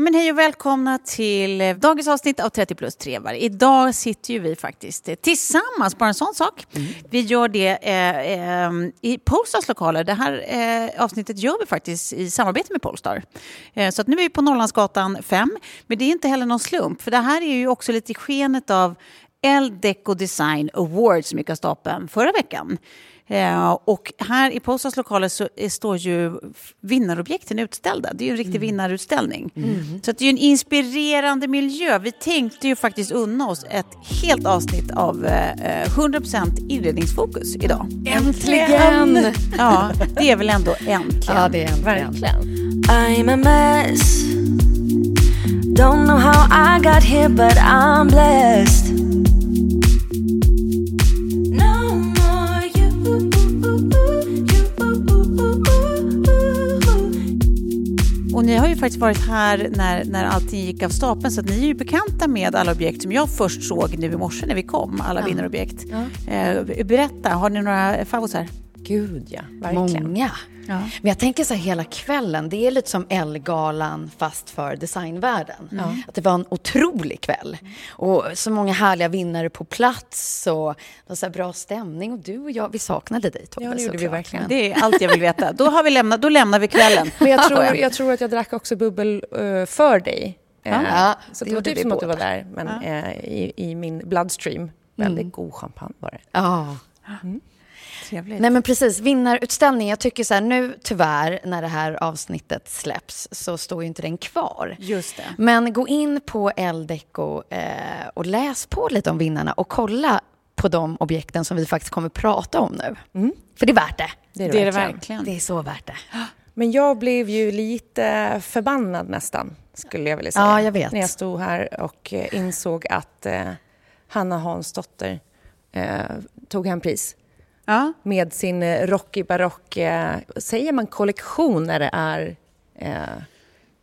Ja, men hej och välkomna till eh, dagens avsnitt av 30 plus trevar. Idag sitter ju vi faktiskt eh, tillsammans, bara en sån sak. Mm. Vi gör det eh, eh, i Polestars lokaler. Det här eh, avsnittet gör vi faktiskt i samarbete med Polestar. Så att nu är vi på Norrlandsgatan 5. Men det är inte heller någon slump, för det här är ju också lite i skenet av L-Deco Design Awards som gick av stapeln förra veckan. Eh, och här i Postens lokaler så står ju vinnarobjekten utställda. Det är ju en riktig mm. vinnarutställning. Mm. Så det är ju en inspirerande miljö. Vi tänkte ju faktiskt unna oss ett helt avsnitt av eh, 100% inredningsfokus idag. Äntligen! Ja, det är väl ändå äntligen. Ja, det är äntligen. Verkligen. I'm a mess Don't know how I got here but I'm blessed Och ni har ju faktiskt varit här när, när allting gick av stapeln så ni är ju bekanta med alla objekt som jag först såg nu i morse när vi kom, alla ja. vinnarobjekt. Ja. Eh, berätta, har ni några favoriter? Gud ja, verkligen. Många. Ja. Men jag tänker så här hela kvällen, det är lite som Ellegalan fast för designvärlden. Mm. Att det var en otrolig kväll. Och så många härliga vinnare på plats och det så bra stämning. Och du och jag, vi saknade dig Tobbe. Ja, det gjorde vi verkligen. Det är allt jag vill veta. Då, har vi lämnat, då lämnar vi kvällen. Men jag tror, jag tror att jag drack också bubbel uh, för dig. Ja, uh, så det, det var typ som att du var där, men ja. uh, i, i, min bloodstream. Väldigt mm. god champagne var det. Ja. Mm trevligt. Nej men precis, vinnarutställning. Jag tycker så här, nu tyvärr när det här avsnittet släpps så står ju inte den kvar. Just det. Men gå in på Eldeco eh, och läs på lite om vinnarna och kolla på de objekten som vi faktiskt kommer prata om nu. Mm. För det är värt det. Det är det, det, är det verkligen. Det är så värt det. Men jag blev ju lite förbannad nästan, skulle jag vilja säga. Ja, jag vet. När jag stod här och eh, insåg att eh, Hanna Hansdotter eh, tog hem pris ja. med sin eh, rockig barock, eh, säger man kollektion när det är eh,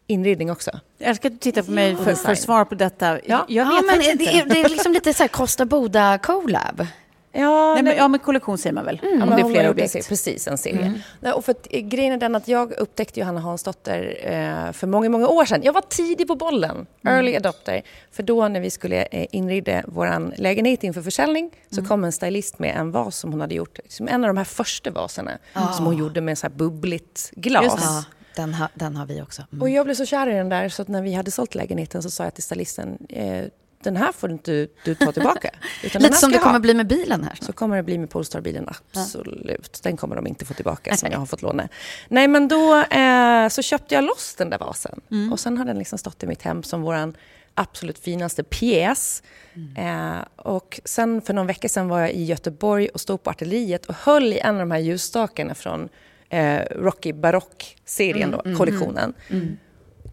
inredning också? Jag ska titta på mig för, för svar på detta. Ja, jag vet ja, men inte. Det är, det är liksom lite så här Kosta Boda collab. Ja, Nej, men, ja, men kollektion säger man väl? Mm, om det är flera objekt. En precis, en serie. Mm. Nej, och för att, eh, grejen är den att jag upptäckte Johanna Hansdotter eh, för många, många år sedan. Jag var tidig på bollen, mm. early adopter. För då när vi skulle eh, inreda vår lägenhet inför försäljning så mm. kom en stylist med en vas som hon hade gjort. Liksom en av de här första vaserna ah. som hon gjorde med så här bubbligt glas. Den, ha, den har vi också. Mm. Och jag blev så kär i den där så att när vi hade sålt lägenheten så sa jag till stylisten eh, den här får inte du ta tillbaka. Lite som det kommer ha. bli med bilen här. Så kommer det bli med Polestar-bilen, absolut. Ja. Den kommer de inte få tillbaka som jag har fått låna. Nej, men då eh, så köpte jag loss den där vasen. Mm. Och sen har den liksom stått i mitt hem som vår absolut finaste pjäs. Mm. Eh, och sen för någon vecka sedan var jag i Göteborg och stod på Artilleriet och höll i en av de här ljusstakarna från eh, Rocky Barock-serien, mm, mm, kollektionen. Mm. Mm.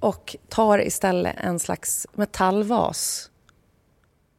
Och tar istället en slags metallvas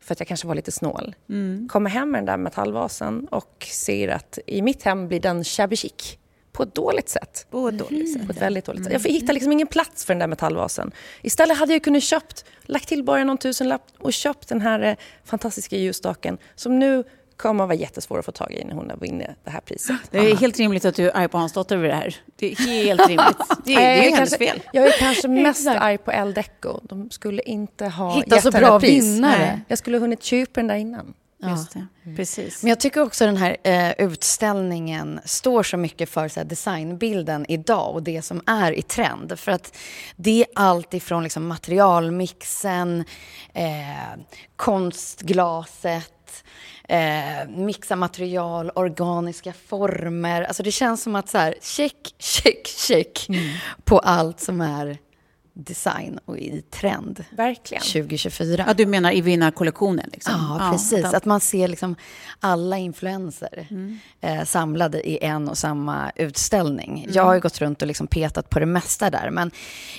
för att jag kanske var lite snål. Mm. Kommer hem med den där metallvasen och ser att i mitt hem blir den shabby chic. På ett dåligt sätt. På ett dåligt sätt. På ett väldigt dåligt sätt. Jag hittar liksom ingen plats för den där metallvasen. Istället hade jag kunnat köpt, lagt till bara någon tusenlapp och köpt den här eh, fantastiska ljusstaken som nu kommer att vara jättesvår att få tag i när hon vunnit det här priset. Det är helt rimligt att du är arg på Hansdotter över det här. Det är helt rimligt. Det, det är, hennes fel. Jag är kanske mest arg på El Deco. De skulle inte ha Hitta så bra pris. vinnare. Jag skulle ha hunnit köpa den där innan. Just det. Mm. Precis. Men jag tycker också den här eh, utställningen står så mycket för så här, designbilden idag och det som är i trend. För att det är allt ifrån liksom, materialmixen, eh, konstglaset, eh, mixa material, organiska former. Alltså det känns som att så här, check, check, check mm. på allt som är design och i trend. Verkligen. 2024. Ja, du menar i vinnarkollektionen? Liksom. Ja, precis. Ja, att man ser liksom alla influenser mm. eh, samlade i en och samma utställning. Mm. Jag har ju gått runt och liksom petat på det mesta där. Men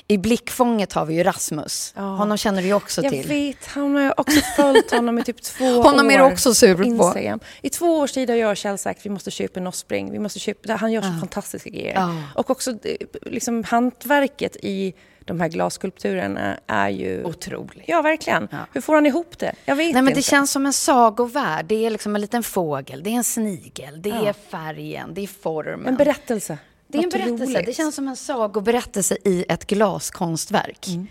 i blickfånget har vi ju Rasmus. Ja. Honom känner du ju också jag till. Jag vet. Han har också följt honom i typ två honom år. Honom är du också sur Instagram. på. I två års tid har jag och Kjell sagt att vi måste köpa en Offspring. Vi måste köpa, han gör så ja. fantastiska grejer. Och också eh, liksom, hantverket i de här glasskulpturerna är ju... Otroligt. Ja, verkligen. Ja. Hur får han ihop det? Jag vet Nej, men inte. Det känns som en sagovärld. Det är liksom en liten fågel, det är en snigel, det ja. är färgen, det är formen. En berättelse. Det är en berättelse. Det känns som en sagoberättelse i ett glaskonstverk. Mm.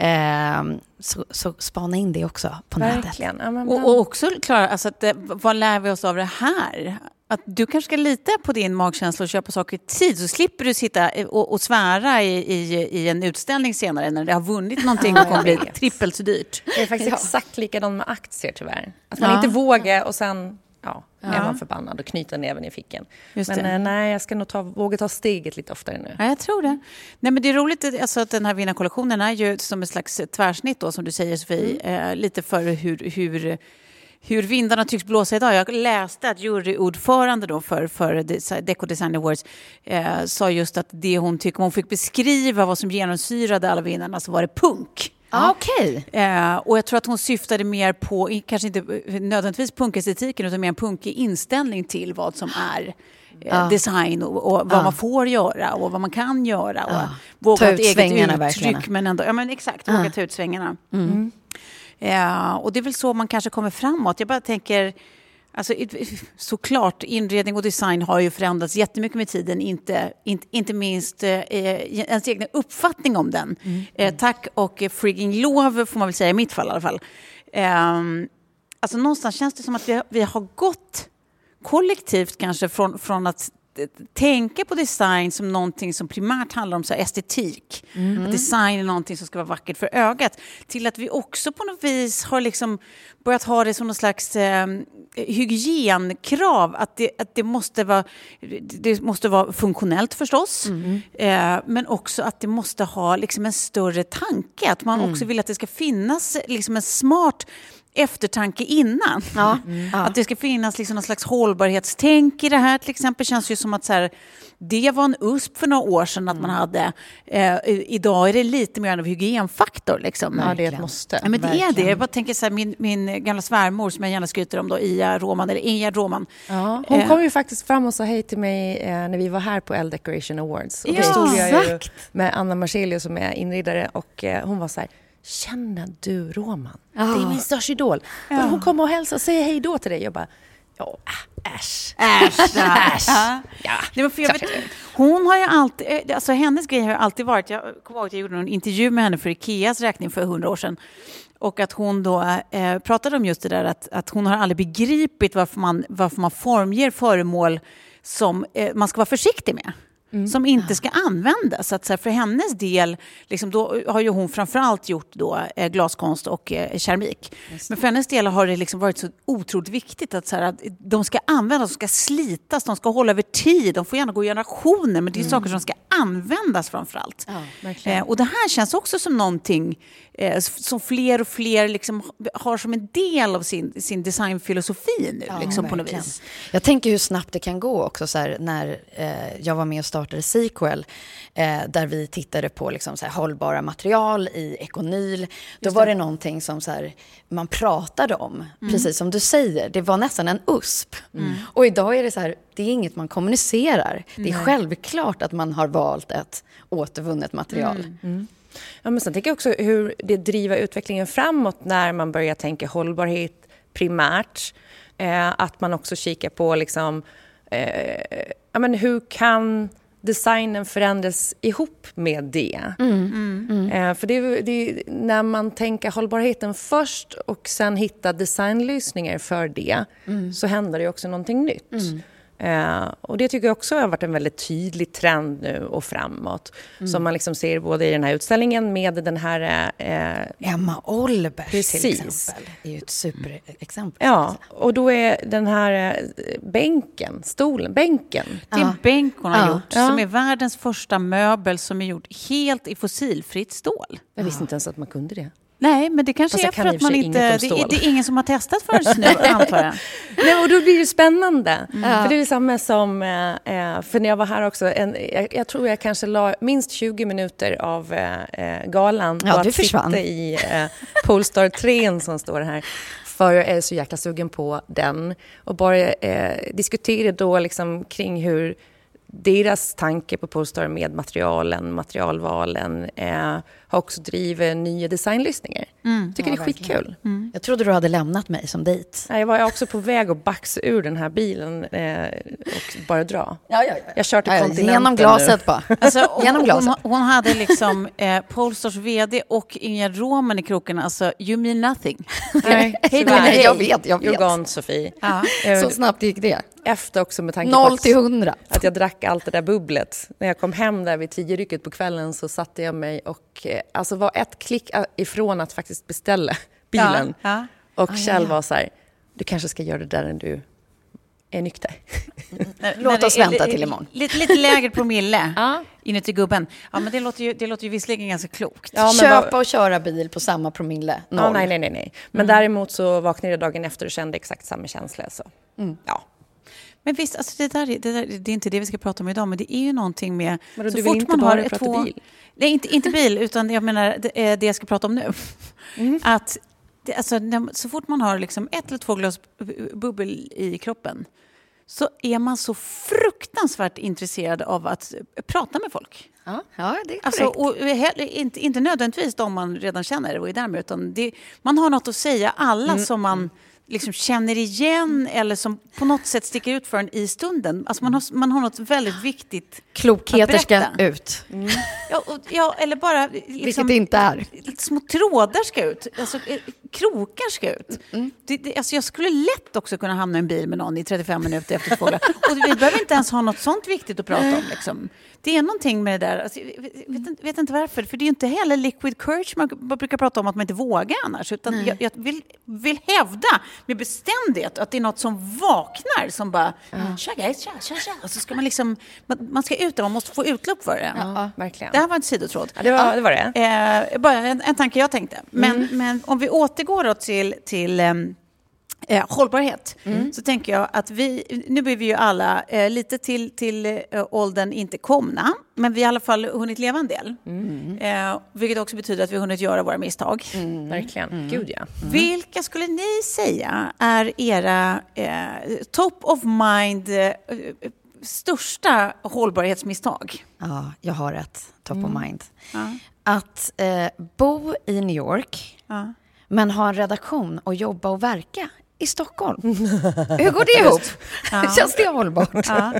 Eh, så, så spana in det också på nätet. Verkligen. Ja, men Och, och också, Klara, alltså att, eh, vad lär vi oss av det här? Att du kanske ska lita på din magkänsla och köpa saker i tid så slipper du sitta eh, och, och svära i, i, i en utställning senare när det har vunnit någonting och kommer bli trippelt så dyrt. Det är faktiskt exakt likadant med aktier tyvärr. Att man Ja. inte vågar och sen ja, är man förbannad och knyter näven i fickan. Men eh, nej, jag ska nog ta, våga ta steget lite oftare nu. Ja, jag tror det. Nej, men det är roligt alltså, att den här vinnarkollektionen är ju som ett slags tvärsnitt då, som du säger Sofie, eh, lite för hur, hur, hur vindarna tycks blåsa idag. Jag läste att juryordförande då för, för Deco Design Awards eh, sa just att det hon tycker, om hon fick beskriva vad som genomsyrade alla vinnarna så var det punk. Ah, Okej. Eh, och jag tror att hon syftade mer på, kanske inte nödvändigtvis punkestetiken, utan mer en punkig inställning till vad som är eh, design och, och vad man får göra och vad man kan göra. Och våga Ta ut eget svängarna, uttryck, verkligen. men ändå, ja men exakt, våga ta ut svängarna. Eh, och det är väl så man kanske kommer framåt. Jag bara tänker, alltså, såklart, inredning och design har ju förändrats jättemycket med tiden, inte, inte, inte minst eh, ens egna uppfattning om den. Eh, tack och frigging lov, får man väl säga i mitt fall i alla fall. Eh, alltså någonstans känns det som att vi, har- vi har gått kollektivt kanske från, från att tänka på design som någonting som primärt handlar om så estetik. Att design är någonting som ska vara vackert för ögat. Till att vi också på något vis har liksom börjat ha det som någon slags eh, hygienkrav. Att det, att det, måste vara, det måste vara funktionellt förstås. Eh, men också att det måste ha liksom en större tanke. Att man också vill att det ska finnas liksom en smart eftertanke innan. Ja. Att det ska finnas liksom någon slags hållbarhetstänk i det här till exempel. känns ju som att så här, det var en USP för några år sedan att man hade. Eh, idag är det lite mer av en hygienfaktor. Liksom. Ja, det är ett måste. Ja, men det är det. Jag bara tänker så här, min, min gamla svärmor som jag gärna skryter om, då, Ia Roman, eller Ingegerd Roman. Ja, hon Eh. kom ju faktiskt fram och sa hej till mig eh, när vi var här på L Decoration Awards. Och då Ja, stod jag med Anna Marcelius som är inredare och eh, hon var så här Känner du Roman? Det är min största idol. Ja. Hon kommer och hälsar och säger hej då till dig. Jag bara, ja, äsch. Äsch! Äsch. Ja. Ja, Nej, men för jag vet, hon har ju alltid, eh, alltså hennes grej har alltid varit, jag kommer ihåg att jag gjorde en intervju med henne för Ikeas räkning för hundra år sedan. Och att hon då eh, pratade om just det där att, att hon har aldrig begripit varför man, varför man formger föremål som eh, man ska vara försiktig med. Som inte ska användas. Så att, så här, för hennes del, liksom, då har ju hon framförallt gjort då, eh, glaskonst och eh, keramik. Men för hennes del har det liksom varit så otroligt viktigt att, så här, att de ska användas, de ska slitas, de ska hålla över tid, de får gärna gå i generationer, men det är saker som ska användas framförallt. eh, och det här känns också som någonting eh, som fler och fler liksom har som en del av sin, sin designfilosofi nu, liksom, på något vis. Jag tänker hur snabbt det kan gå också så här, när eh, jag var med och startade Sequel eh, där vi tittade på liksom, så här, hållbara material i Econyl. Då var det någonting som så här, man pratade om, precis som du säger. Det var nästan en USP. Och idag är det så här, det är inget man kommunicerar. Det är självklart att man har valt ett återvunnet material. Ja, men sen tänker jag också hur det driver utvecklingen framåt när man börjar tänka hållbarhet primärt. Eh, att man också kikar på liksom, eh, ja, men hur kan designen förändras ihop med det? Eh, för det, är- det är, när man tänker hållbarheten först och sen hittar designlösningar för det så händer det också någonting nytt. Eh, och det tycker jag också har varit en väldigt tydlig trend nu och framåt. Som man liksom ser både i den här utställningen med den här... Eh, Emma Olbers till Precis. exempel är ju ett superexempel. ja, och då är den här eh, bänken, stolen, bänken. Det är en bänk hon har Ja. gjort, Ja. som är världens första möbel som är gjord helt i fossilfritt stål. Jag visste inte ens att man kunde det. Nej, men det kanske Fast är kan för att man inte... Det, är- det är ingen som har testat förrän nu, antar jag. Nej, och då blir det spännande. För det är samma som... Eh, eh, för när jag var här också, en, jag, jag tror jag kanske la minst 20 minuter av eh, eh, galan Ja, på du att försvann. sitta i eh, Polestar 3 som står här. För jag är så jäkla sugen på den. Och bara eh, diskutera då liksom kring hur deras tanke på Polestar med materialen, materialvalen, eh, har också drivit nya designlyssningar. Tycker det är skitkul. Jag trodde du hade lämnat mig som dejt. Nej, Jag var också på väg att baxa ur den här bilen eh, och bara dra. Ja, ja, ja. Jag kör till Ja, kontinenten Genom nu. glaset bara. Alltså, Genom glaset. hon, hon hade liksom eh, Polestars vd och Ingegerd Roman i kroken. Alltså, you mean nothing. Nej, hej. Jag vet, jag vet. You're gone, Sofie. Ja. Eh, Så snabbt gick det. Efter också med tanke på Noll att- till hundra. att jag drack allt det där bubblet. När jag kom hem där vid tio-rycket på kvällen så satte jag mig och eh, alltså var ett klick a- ifrån att faktiskt beställa bilen. Ja, ja. Och Ah, Kjell ja, ja. var så här, du kanske ska göra det där när du är nykter. När- Låt när oss vänta till imorgon. Lite, lite lägre promille Ja. inuti gubben. Ja, men det låter ju, det låter ju visserligen ganska klokt. Ja, men Köpa och köra bil på samma promille. Noll. Ja, nej, nej, nej. Men däremot så vaknade jag dagen efter och kände exakt samma känsla. Så. Ja. Men visst, alltså det, där, är- det, där, det är inte det vi ska prata om idag, men det är ju någonting med... Vadå, du vill inte bara prata bil? Nej, inte, inte bil, utan jag menar det, är det jag ska prata om nu. Mm. Att det, alltså, när, så fort man har liksom ett eller två glas bu- bubbel i kroppen så är man så fruktansvärt intresserad av att prata med folk. Ja, ja det är Alltså, och he- inte, inte nödvändigtvis de man redan känner och är där med, utan det, man har något att säga. Alla Mm. som man liksom känner igen eller som på något sätt sticker ut för en i stunden. Alltså man, har, man har något väldigt viktigt Klokheter ska berätta. ut. Ja, och, ja eller bara liksom, Vilket det inte är. små trådar ska ut, alltså, eh, krokar ska ut. Mm. Det, det, alltså, jag skulle lätt också kunna hamna i en bil med någon i 35 minuter efter två. Och vi behöver inte ens ha något sånt viktigt att prata om. Liksom. Det är någonting med det där, alltså, jag vet, vet, inte- varför, för det är ju inte heller liquid courage man brukar prata om att man inte vågar annars. Utan jag, jag vill, vill hävda med bestämdhet att det är något som vaknar som bara, tja guys, tja, tja, tja. Och så ska man liksom, man, man ska ut där, man måste få utlopp för det. Ja, verkligen. Det här var en sidotråd. Ja, det var det. Var det. Eh, bara en, en tanke jag tänkte. Men, men om vi återgår då till, till ehm, eh, hållbarhet så tänker jag att vi, nu är vi ju alla eh, lite till, till eh, åldern inte komna, men vi har i alla fall hunnit leva en del. Eh, vilket också betyder att vi har hunnit göra våra misstag. Verkligen. Gud, ja. Vilka skulle ni säga är era eh, top of mind eh, största hållbarhetsmisstag? Ja, jag har ett top of mind. Ja. Att eh, bo i New York, Ja. men ha en redaktion och jobba och verka i Stockholm. Hur går det ihop? Känns det hållbart? Ja.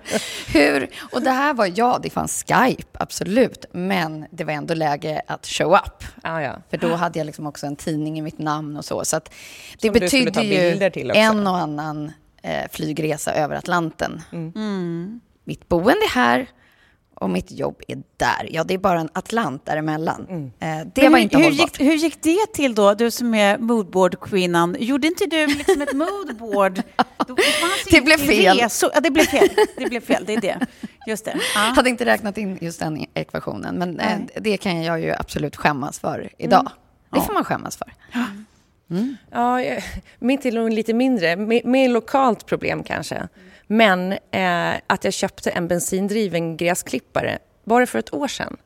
Hur, och det här var, ja, det fanns Skype, absolut, men det var ändå läge att show up. Ja, ja. För då hade jag liksom också en tidning i mitt namn och så. Så att det Som betydde ju en och annan eh, flygresa över Atlanten. Mm. Mitt boende är här och mitt jobb är där. Ja, det är bara en Atlant däremellan. Mm. Eh, det Men var hur, inte hur hållbart. gick, hur gick det till då, du som är moodboard-kvinnan? Gjorde inte du liksom ett moodboard? Det blev fel. resor- Ja, det blev fel. Det blev fel, det är det. Just det. Ja. hade inte räknat in just den ekvationen, men eh, Nej. det kan jag ju absolut skämmas för idag. Mm. Det får man skämmas för. Ja, jag- mitt är nog lite mindre, mer, mer lokalt problem kanske. Men eh, att jag köpte en bensindriven gräsklippare bara för ett år sedan.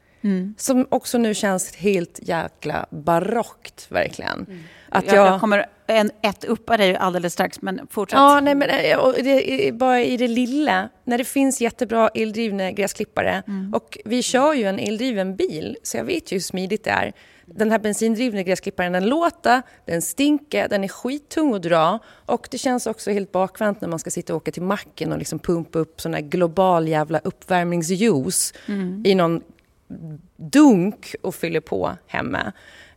Som också nu känns helt jäkla barockt, verkligen. Att jag, jag kommer en, ett uppa dig alldeles strax, men fortsätt. Ja, nej, men eh, det, bara i det lilla. När det finns jättebra eldrivna gräsklippare. Och vi kör ju en eldriven bil, så jag vet ju hur smidigt det är. Den här bensindrivna gräsklipparen, den låter, den stinker, den är skittung att dra. Och det känns också helt bakvänt när man ska sitta och åka till macken och liksom pumpa upp sån här global jävla uppvärmningsjuice i någon dunk och fyller på hemma.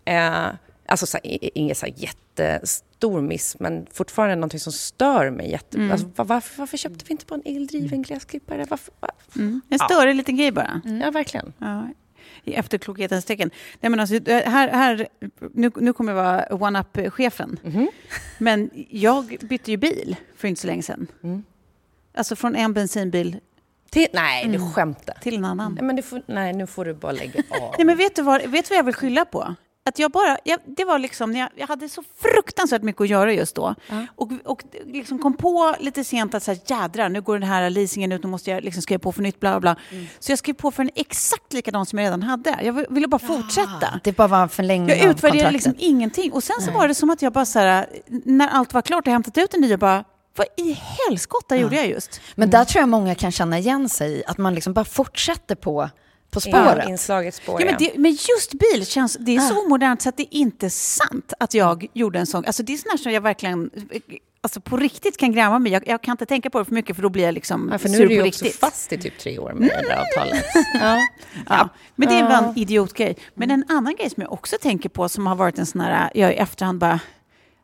Eh, alltså så inget så jättestor miss, men fortfarande någonting som stör mig jätte... Alltså, var, varför, varför köpte vi inte på en eldriven gräsklippare? Varför, varför? Mm. En större liten grej bara. Ja, verkligen. Ja, I efterklokhetens tecken. Nej, men alltså, här, här, nu, nu kommer jag vara one-up-chefen. Men jag bytte ju bil för inte så länge sedan. Alltså från en bensinbil Till, nej, du skämtar. till en annan. Nej, men du får, nej, nu får du bara lägga av. Nej, men vet du vad, vet du vad jag vill skylla på? Att jag bara, jag, det var liksom, jag, jag hade så fruktansvärt mycket att göra just då. Och, och liksom kom på lite sent att så här, jädrar, nu går den här leasingen ut, nu måste jag liksom skriva på för nytt, bla bla bla. Så jag skrev på för en exakt likadan som jag redan hade. Jag vill- ville bara fortsätta. Det bara var en förlängning Jag utvärderade liksom ingenting. Och sen så var det som att jag bara så här, när allt var klart och hämtat ut en ny, jag bara, vad i helskotta gjorde jag just? Men där tror jag många kan känna igen sig i, att man liksom bara fortsätter på På spåret. Inslaget spår, Ja, men, det, men just bil känns, det är så omodernt så att det är inte sant att jag gjorde en sån. Alltså det är sånt här som jag verkligen alltså på riktigt kan gräma mig. Jag, jag kan inte tänka på det för mycket för då blir jag liksom Ja, för nu sur är du på ju också riktigt. fast i typ tre år med det där avtalet. Ja. Ja, men det är bara en idiotgrej. Men en annan grej som jag också tänker på som har varit en sån här, jag i efterhand bara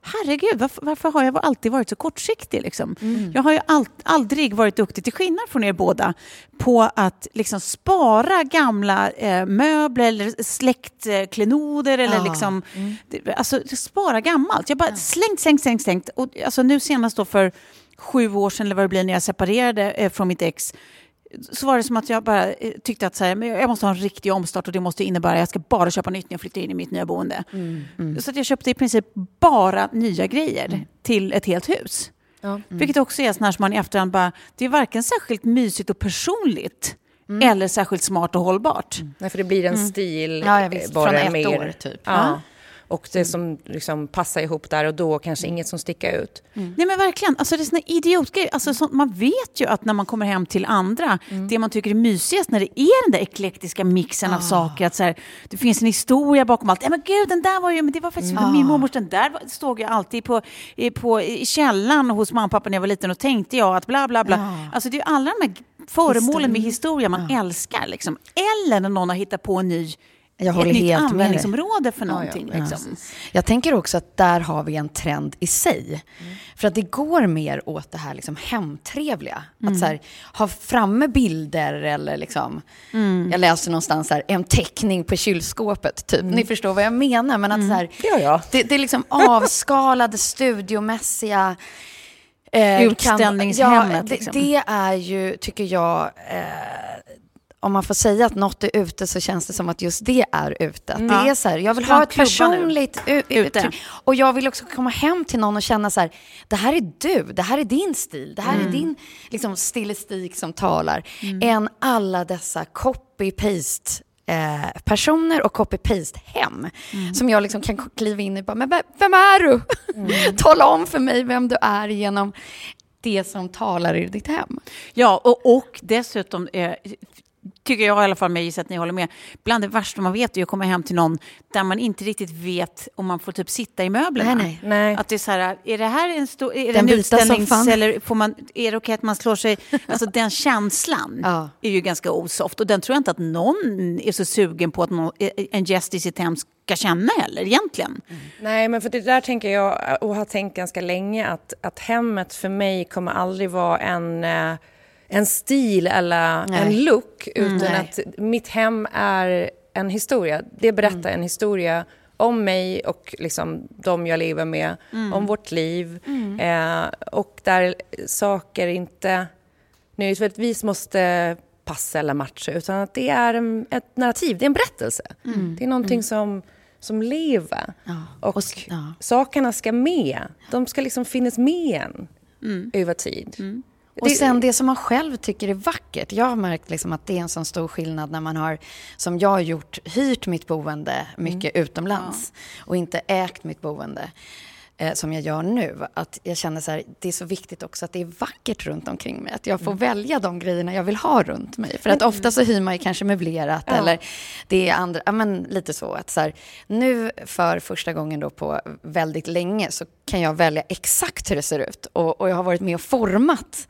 Herregud, varför, varför har jag alltid varit så kortsiktig? Liksom? Jag har ju all, aldrig varit duktig, till skillnad från er båda, på att liksom spara gamla eh, möbler eller släktklenoder. Eller Ja. liksom, det, alltså, spara gammalt. Jag bara slängt, slängt, slängt, slängt. Och, alltså, nu senast då för sju år sedan, eller vad det blir, när jag separerade eh, från mitt ex, så var det som att jag bara eh, tyckte att så här, men jag måste ha en riktig omstart och det måste innebära att jag ska bara köpa nytt när jag flyttar in i mitt nya boende. Så att jag köpte i princip bara nya grejer till ett helt hus. Ja. Vilket också är sån här som man i efterhand bara, det är varken särskilt mysigt och personligt eller särskilt smart och hållbart. Nej, för det blir en stil Ja, bara Från ett mer. år, typ. Ja. Och det som liksom passar ihop där och då, kanske inget som sticker ut. Nej men verkligen, alltså det är såna idiotgrejer. Alltså, sånt, man vet ju att när man kommer hem till andra, det man tycker är mysigast när det är den där eklektiska mixen av saker, att så här, det finns en historia bakom allt. Ja men gud, den där var ju, men det var faktiskt min mormors, den där stod jag alltid på, i- på, i källaren hos mamma och pappa när jag var liten och tänkte jag att bla bla bla. Alltså det är ju alla de här föremålen med historia man älskar liksom. Eller när någon har hittat på en ny Jag ett håller nytt helt med dig. användningsområde för någonting. ja, liksom. Jag tänker också att där har vi en trend i sig. För att det går mer åt det här liksom hemtrevliga. Att så här, ha framme bilder eller liksom, jag läste någonstans här, en teckning på kylskåpet typ. Ni förstår vad jag menar. Men att så här, Ja, ja. Det, det är liksom avskalade, studiomässiga eh, Utställningshemmet, ja, det, liksom. det är ju, tycker jag, eh, om man får säga att något är ute så känns det som att just det är ute. Att Det är så här, jag vill ha ett personligt uttryck. Och jag vill också komma hem till någon och känna så här, det här är du, det här är din stil, det här Mm. är din liksom, stilistik som talar. Än alla dessa copy-paste Eh, personer och copy-paste hem. Mm. Som jag liksom kan kliva in i och bara, men vem är du? Mm. Tala om för mig vem du är genom det som talar i ditt hem. Ja, och, och dessutom eh, tycker jag i alla fall, men jag gissar att ni håller med, bland det värsta man vet är att komma hem till någon där man inte riktigt vet om man får typ sitta i möblerna. Nej, nej. Nej. Att det är så här, är det här en, stor, är det en soffan. Eller får man, är det okej att man slår sig... Alltså den känslan Ja. är ju ganska osoft. Och den tror jag inte att någon är så sugen på att någon, en gäst i sitt hem ska känna heller egentligen. Nej, men för det där tänker jag och har tänkt ganska länge att, att hemmet för mig kommer aldrig vara en, eh, en stil eller Nej. en look utan Nej. att mitt hem är en historia. Det berättar en historia om mig och liksom de jag lever med, om vårt liv. Eh, och där saker inte nödvändigtvis måste passa eller matcha utan att det är en, ett narrativ, det är en berättelse. Det är någonting som, som lever. Ja. Och, Och ja. sakerna ska med. De ska liksom finnas med en över tid. Och sen det som man själv tycker är vackert. Jag har märkt liksom att det är en sån stor skillnad när man har, som jag har gjort, hyrt mitt boende mycket utomlands och inte ägt mitt boende. Eh, som jag gör nu. Att jag känner så här, det är så viktigt också att det är vackert runt omkring mig. Att jag får välja de grejerna jag vill ha runt mig. För att ofta så hyr man ju kanske möblerat eller det är andra, ja men lite så. Att så här, nu för första gången då på väldigt länge så kan jag välja exakt hur det ser ut. Och, och jag har varit med och format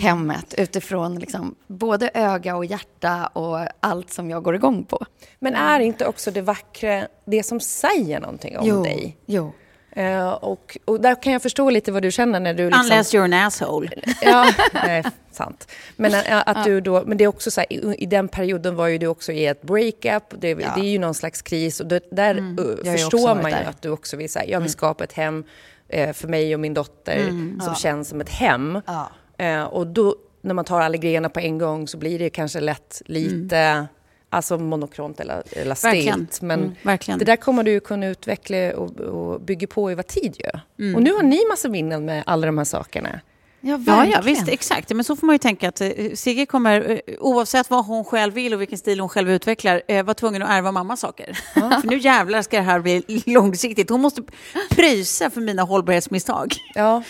hemmet utifrån liksom både öga och hjärta och allt som jag går igång på. Men är inte också det vackra det som säger någonting om dig? Jo. Eh, och, och där kan jag förstå lite vad du känner när du... Liksom, Unless you're an asshole. Ja, nej, sant. Men eh, att du då, men det är också så här, i, i den perioden var ju du också i ett breakup, det, det är ju någon slags kris och det, där eh, ju också förstår man ju där. att du också vill säga, jag vill skapa ett hem eh, för mig och min dotter som känns som ett hem. Ja. Eh, och då, när man tar alla grejerna på en gång så blir det kanske lätt lite Alltså monokront eller, eller Verkligen. stelt. Men Mm, verkligen. det där kommer du kunna utveckla och, och bygga på över tid ju. Och nu har ni massa minnen med alla de här sakerna. Ja, Ja, verkligen. ja, visst, exakt. Men så får man ju tänka att eh, Sigge kommer, eh, oavsett vad hon själv vill och vilken stil hon själv utvecklar, eh, vara tvungen att ärva mammas saker. För nu jävlar ska det här bli långsiktigt. Hon måste pröjsa för mina hållbarhetsmisstag. Ja.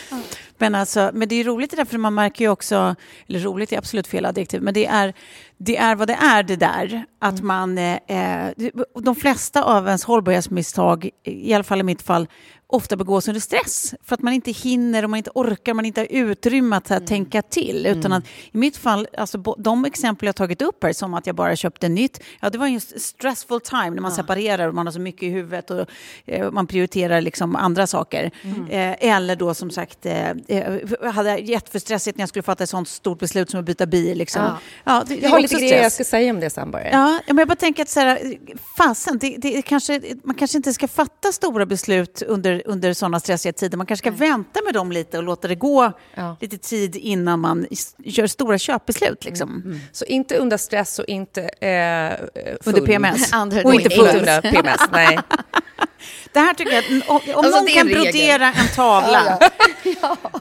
Men, alltså, men det är roligt det där, för man märker ju också, eller roligt är absolut fel adjektiv, men det är, det är vad det är det där. Att man, eh, eh, de flesta av ens hållbarhetsmisstag, i alla fall i mitt fall, ofta begås under stress. För att man inte hinner och man inte orkar, man inte har utrymme att mm. tänka till. Utan att, I mitt fall, alltså, de exempel jag tagit upp här, som att jag bara köpte nytt, ja det var en stressful time när man separerar och man har så mycket i huvudet och eh, man prioriterar liksom andra saker. Eh, eller då som sagt, eh, eh, hade jätteför när jag skulle fatta ett sånt stort beslut som att byta bil. Liksom. Ja. Ja. det, Jag har lite grejer jag ska säga om det sen bara. Ja, ja, men jag bara tänker att så här, fasen, det, det kanske, man kanske inte ska fatta stora beslut under, under sådana stressiga tider. Man kanske ska vänta med dem lite och låta det gå Ja. lite tid innan man gör stora köpbeslut. Liksom. Så inte under stress och inte eh, full. Under PMS. Och inte full. under PMS, nej. Det här tycker jag, om, om Alltså, någon kan en regel. brodera en tavla.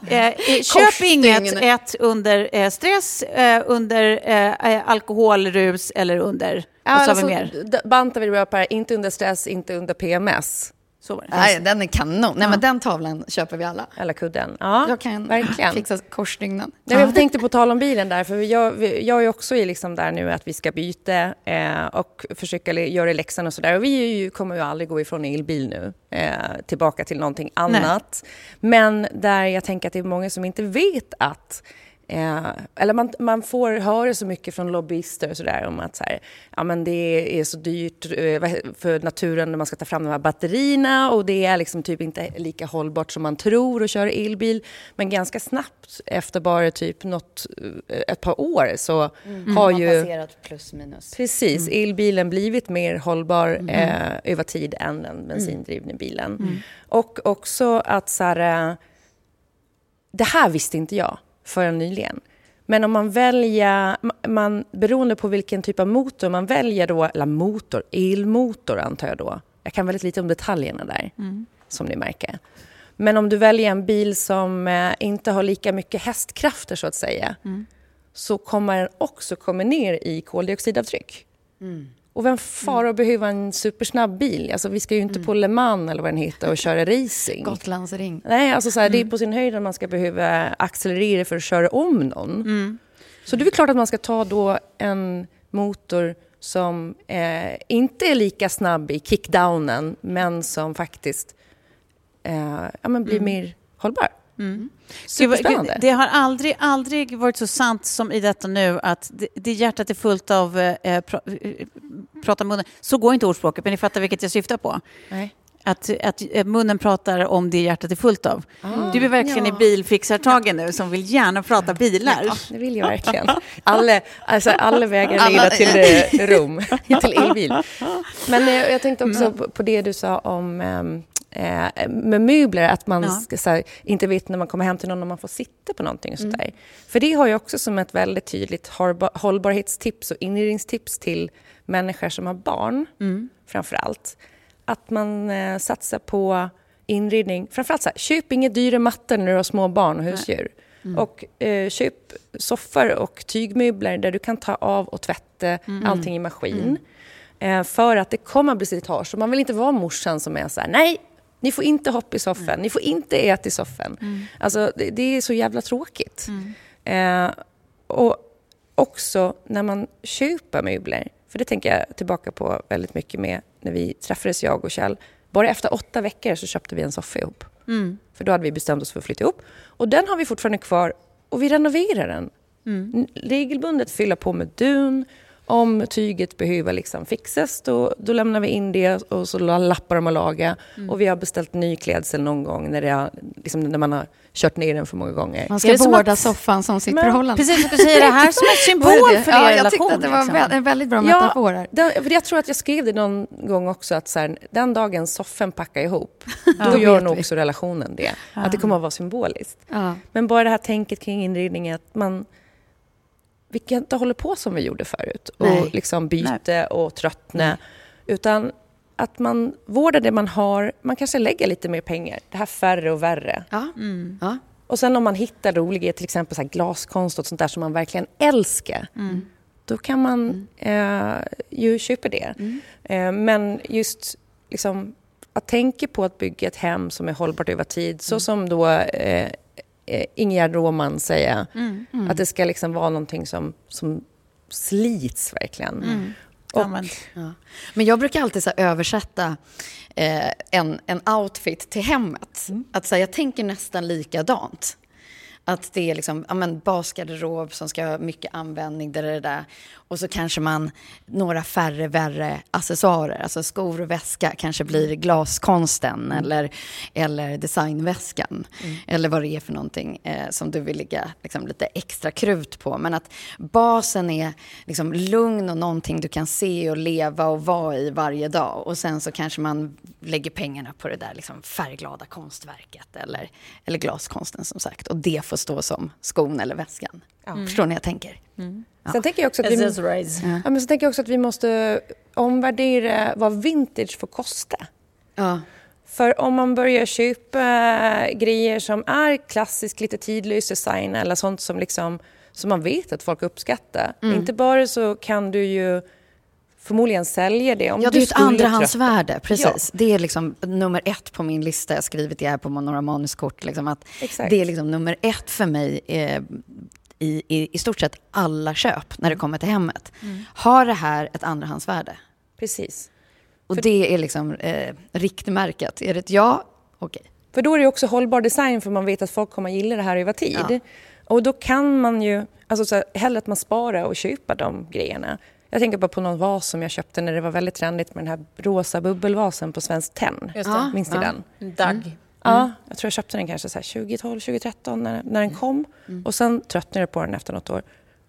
eh, eh, köp inget ett under eh, stress, eh, under eh, eh, alkoholrus eller under... sa vi mer? bantar vi det bara på här, inte under stress, inte under PMS. Så var det. Nej, den är kanon. Nej, men den tavlan köper vi alla. Eller kudden. Ja, Jag kan verkligen. fixa korsstygnen. Nej, jag tänkte på tal om bilen där, för jag, jag är också i liksom där nu att vi ska byta eh, och försöka göra läxan och sådär. Och vi ju, kommer ju aldrig gå ifrån elbil nu, eh, tillbaka till någonting annat. Men där jag tänker att det är många som inte vet att Eh, eller man, man får höra så mycket från lobbyister och sådär om att så här, ja, men det är så dyrt eh, för naturen när man ska ta fram de här batterierna och det är liksom typ inte lika hållbart som man tror att köra elbil. Men ganska snabbt, efter bara typ något, eh, ett par år, så har ju Passerat plus minus. precis elbilen blivit mer hållbar eh, över tid än den bensindrivna bilen. Och också att så här, eh, det här visste inte jag förrän nyligen. Men om man väljer, ma- man, beroende på vilken typ av motor man väljer då, eller motor, elmotor antar jag då. Jag kan väldigt lite om detaljerna där, som ni märker. Men om du väljer en bil som eh, inte har lika mycket hästkrafter så att säga, så kommer den också komma ner i koldioxidavtryck. Och vem far och behöver en supersnabb bil? Alltså, vi ska ju inte på Le Mans eller vad den heter och köra racing. Gotlandsring. Nej, alltså så här, det är på sin höjd att man ska behöva accelerera för att köra om någon. Så det är väl klart att man ska ta då en motor som eh, inte är lika snabb i kickdownen men som faktiskt eh, ja, men blir mer hållbar. Gud, Superspännande. gud, det har aldrig, aldrig varit så sant som i detta nu att det, det hjärtat är fullt av eh, pra, eh, prata munnen. Så går inte ordspråket, men ni fattar vilket jag syftar på. Nej. Att, att eh, munnen pratar om det hjärtat är fullt av. Ah. Du är verkligen i bilfixartagen nu som vill gärna prata bilar. Ja, det vill jag verkligen. Alla, alltså, alla vägar leder till eh, Rom, till elbil. Men eh, jag tänkte också på, på det du sa om ehm, eh, med möbler, att man Ja. ska, så här, inte vet när man kommer hem till någon om man får sitta på någonting. Och sådär. För det har jag också som ett väldigt tydligt hållba- hållbarhetstips och inredningstips till människor som har barn, framför allt. Att man eh, satsar på inredning. Framförallt så här, köp inga dyra mattor när du har små barn och husdjur. Och eh, köp soffor och tygmöbler där du kan ta av och tvätta allting i maskin. Eh, för att det kommer att bli slitage. Man vill inte vara morsan som är så här, nej, ni får inte hoppa i soffan, ni får inte äta i soffan. Alltså, det, det är så jävla tråkigt. Eh, och också när man köper möbler, för det tänker jag tillbaka på väldigt mycket med när vi träffades, jag och Kjell. Bara efter åtta veckor så köpte vi en soffa ihop. För då hade vi bestämt oss för att flytta ihop. Och den har vi fortfarande kvar och vi renoverar den. N- Regelbundet fylla på med dun. Om tyget behöver liksom fixas då, då lämnar vi in det och så lappar de och lagar. Och vi har beställt ny klädsel någon gång när, det har, liksom, när man har kört ner den för många gånger. Man Är ska vårda att- soffan som sitt Men- förhållande. Precis, jag säga det här som en Var symbol för ja, er jag relation. tyckte att det var liksom. en väldigt bra metafor här. den, för jag tror att jag skrev det någon gång också att så här, den dagen soffan packar ihop, då gör nog vi. också relationen det. Att det kommer att vara symboliskt. Ja. Men bara det här tänket kring inredning, att man vi kan inte hålla på som vi gjorde förut Nej. och liksom byta och tröttna. Utan att man vårdar det man har. Man kanske lägger lite mer pengar. Det här färre och värre. Ja. Mm. Ja. Och sen om man hittar roliga, till exempel så här glaskonst och sånt där som man verkligen älskar. Då kan man eh, ju köpa det. Eh, men just liksom, att tänka på att bygga ett hem som är hållbart över tid, så som då eh, eh, Ingegerd Roman säger, att det ska liksom vara någonting som, som slits verkligen. Och, Ja, men, Ja. Men jag brukar alltid så översätta eh, en, en outfit till hemmet. Att så här, Jag tänker nästan likadant. Att det är liksom, ja, men basgarderob som ska ha mycket användning, där, där, där. Och så kanske man några färre värre accessoarer, alltså skor och väska kanske blir glaskonsten eller, eller designväskan. Eller vad det är för någonting eh, som du vill lägga liksom, lite extra krut på. Men att basen är liksom lugn och någonting du kan se och leva och vara i varje dag. Och sen så kanske man lägger pengarna på det där liksom färgglada konstverket eller, eller glaskonsten som sagt. Och det får stå som skon eller väskan. Förstår ni jag tänker? Sen tänker jag också att vi, accessories. ja, men så tänker jag också att vi måste omvärdera vad vintage får kosta. Ja. För om man börjar köpa grejer som är klassisk, lite tidlös design eller sånt som, liksom, som man vet att folk uppskattar. Inte bara så kan du ju förmodligen sälja det. Om Ja, det du är ett andrahandsvärde, precis. Ja. Det är liksom nummer ett på min lista. Jag har skrivit det här på några manuskort. Liksom, att Exakt. det är liksom nummer ett för mig eh, i, i, i stort sett alla köp när det kommer till hemmet. Har det här ett andrahandsvärde? Precis. Och det är liksom eh, riktmärket. Är det ett ja? Okej. För då är det också hållbar design för man vet att folk kommer gilla det här över tid. Ja. Och då kan man ju, alltså så här, hellre att man sparar och köper de grejerna. Jag tänker bara på någon vas som jag köpte när det var väldigt trendigt med den här rosa bubbelvasen på Svenskt Tenn. Minns ni Ja. den? Dag. Ja, jag tror jag köpte den kanske så här 2012, 2013 när, när den kom. Och sen tröttnade jag på den efter något år.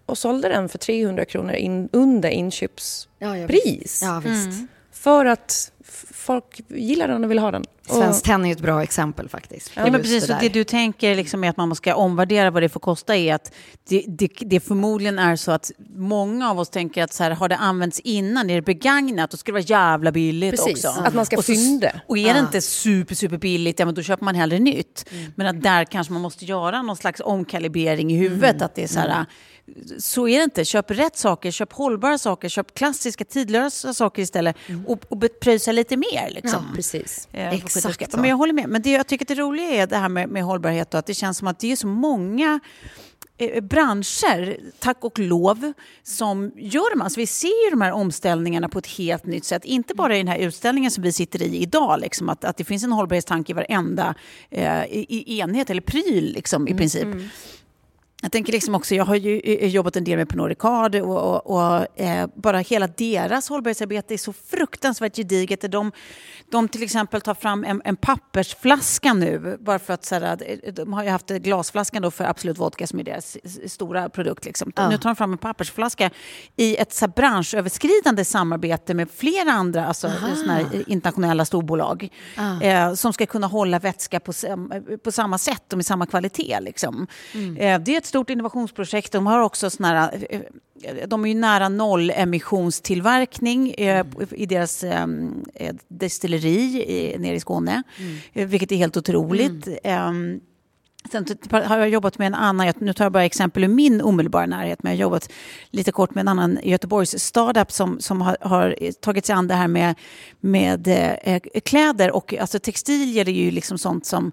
Och sålde den för 300 kronor in, under inköpspris. Ja, ja, visst. Ja, visst. För att folk gillar den och vill ha den. Svenskt Tenn är ett bra exempel faktiskt. Ja, men precis, det det, du tänker liksom är att man ska omvärdera vad det får kosta är att det, det, det förmodligen är så att många av oss tänker att så här, har det använts innan, är det begagnat, då ska det vara jävla billigt Precis, också. att man ska fynda. Och är det inte super, super billigt, ja men då köper man hellre nytt. Men att där kanske man måste göra någon slags omkalibrering i huvudet, att det är så här, så är det inte. Köp rätt saker, köp hållbara saker, köp klassiska tidlösa saker istället och, och pröjsa lite mer. Liksom. Ja, precis. Eh, Exakt. Men jag håller med. Men det jag tycker det roliga är det här med, med hållbarhet och att det känns som att det är så många eh, branscher, tack och lov, som gör de alltså Vi ser ju de här omställningarna på ett helt nytt sätt. Inte bara i den här utställningen som vi sitter i idag, liksom, att, att det finns en hållbarhetstanke i varenda eh, i, i enhet eller pryl liksom, i princip. Jag tänker liksom också, jag har ju eh, jobbat en del med Pernod Ricard och, och, och eh, bara hela deras hållbarhetsarbete är så fruktansvärt gediget. De, de till exempel tar fram en, en pappersflaska nu, bara för att så här, eh, de har ju haft glasflaskan då för Absolut Vodka som är deras stora produkt. Liksom. Nu tar de fram en pappersflaska i ett så här, branschöverskridande samarbete med flera andra alltså, eh, internationella storbolag eh, som ska kunna hålla vätska på, eh, på samma sätt och med samma kvalitet. Liksom. Eh, det är ett stort innovationsprojekt. De har också såna här, eh, de är ju nära noll emissionstillverkning eh, i deras eh, eh, destilleri i, nere i Skåne, eh, vilket är helt otroligt. Ehm, Sen har jag jobbat med en annan, nu tar jag bara exempel ur min omedelbara närhet, men jag har jobbat lite kort med en annan Göteborgs startup som, som har, har tagit sig an det här med, med eh, kläder och alltså textilier är ju liksom sånt som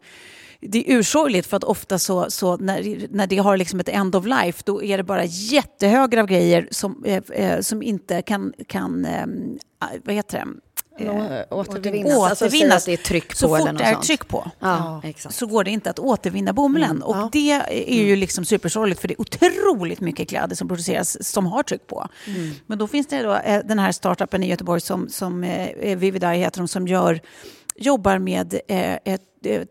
det är ursorgligt för att ofta så, så när, när det har liksom ett end of life då är det bara jättehögar av grejer som, eh, eh, som inte kan, kan eh, vad heter det? Eh, Återvinnas. Alltså, säg att det är tryck så på eller fort något det är sånt. tryck på Ja, så går det inte att återvinna bomullen. Och det är ju liksom supersorgligt för det är otroligt mycket kläder som produceras som har tryck på. Men då finns det då eh, den här startupen i Göteborg som, som eh, Vividai heter de, som gör jobbar med eh, ett eh,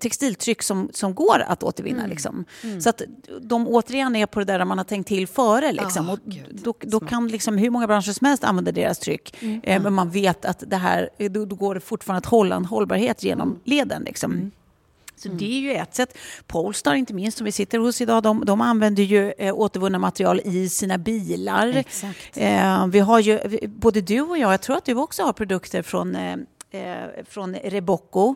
textiltryck som, som går att återvinna. Liksom. Så att de återigen är på det där man har tänkt till före. Liksom. Ah, och då, då kan liksom hur många branscher som helst använda deras tryck. Eh, men man vet att det här, då, då går det fortfarande att hålla en hållbarhet genom leden. Liksom. Så det är ju ett sätt. Polestar inte minst, som vi sitter hos idag, de, de använder ju eh, återvunna material i sina bilar. Eh, vi har ju, både du och jag, jag tror att du också har produkter från eh, eh, från Rebocco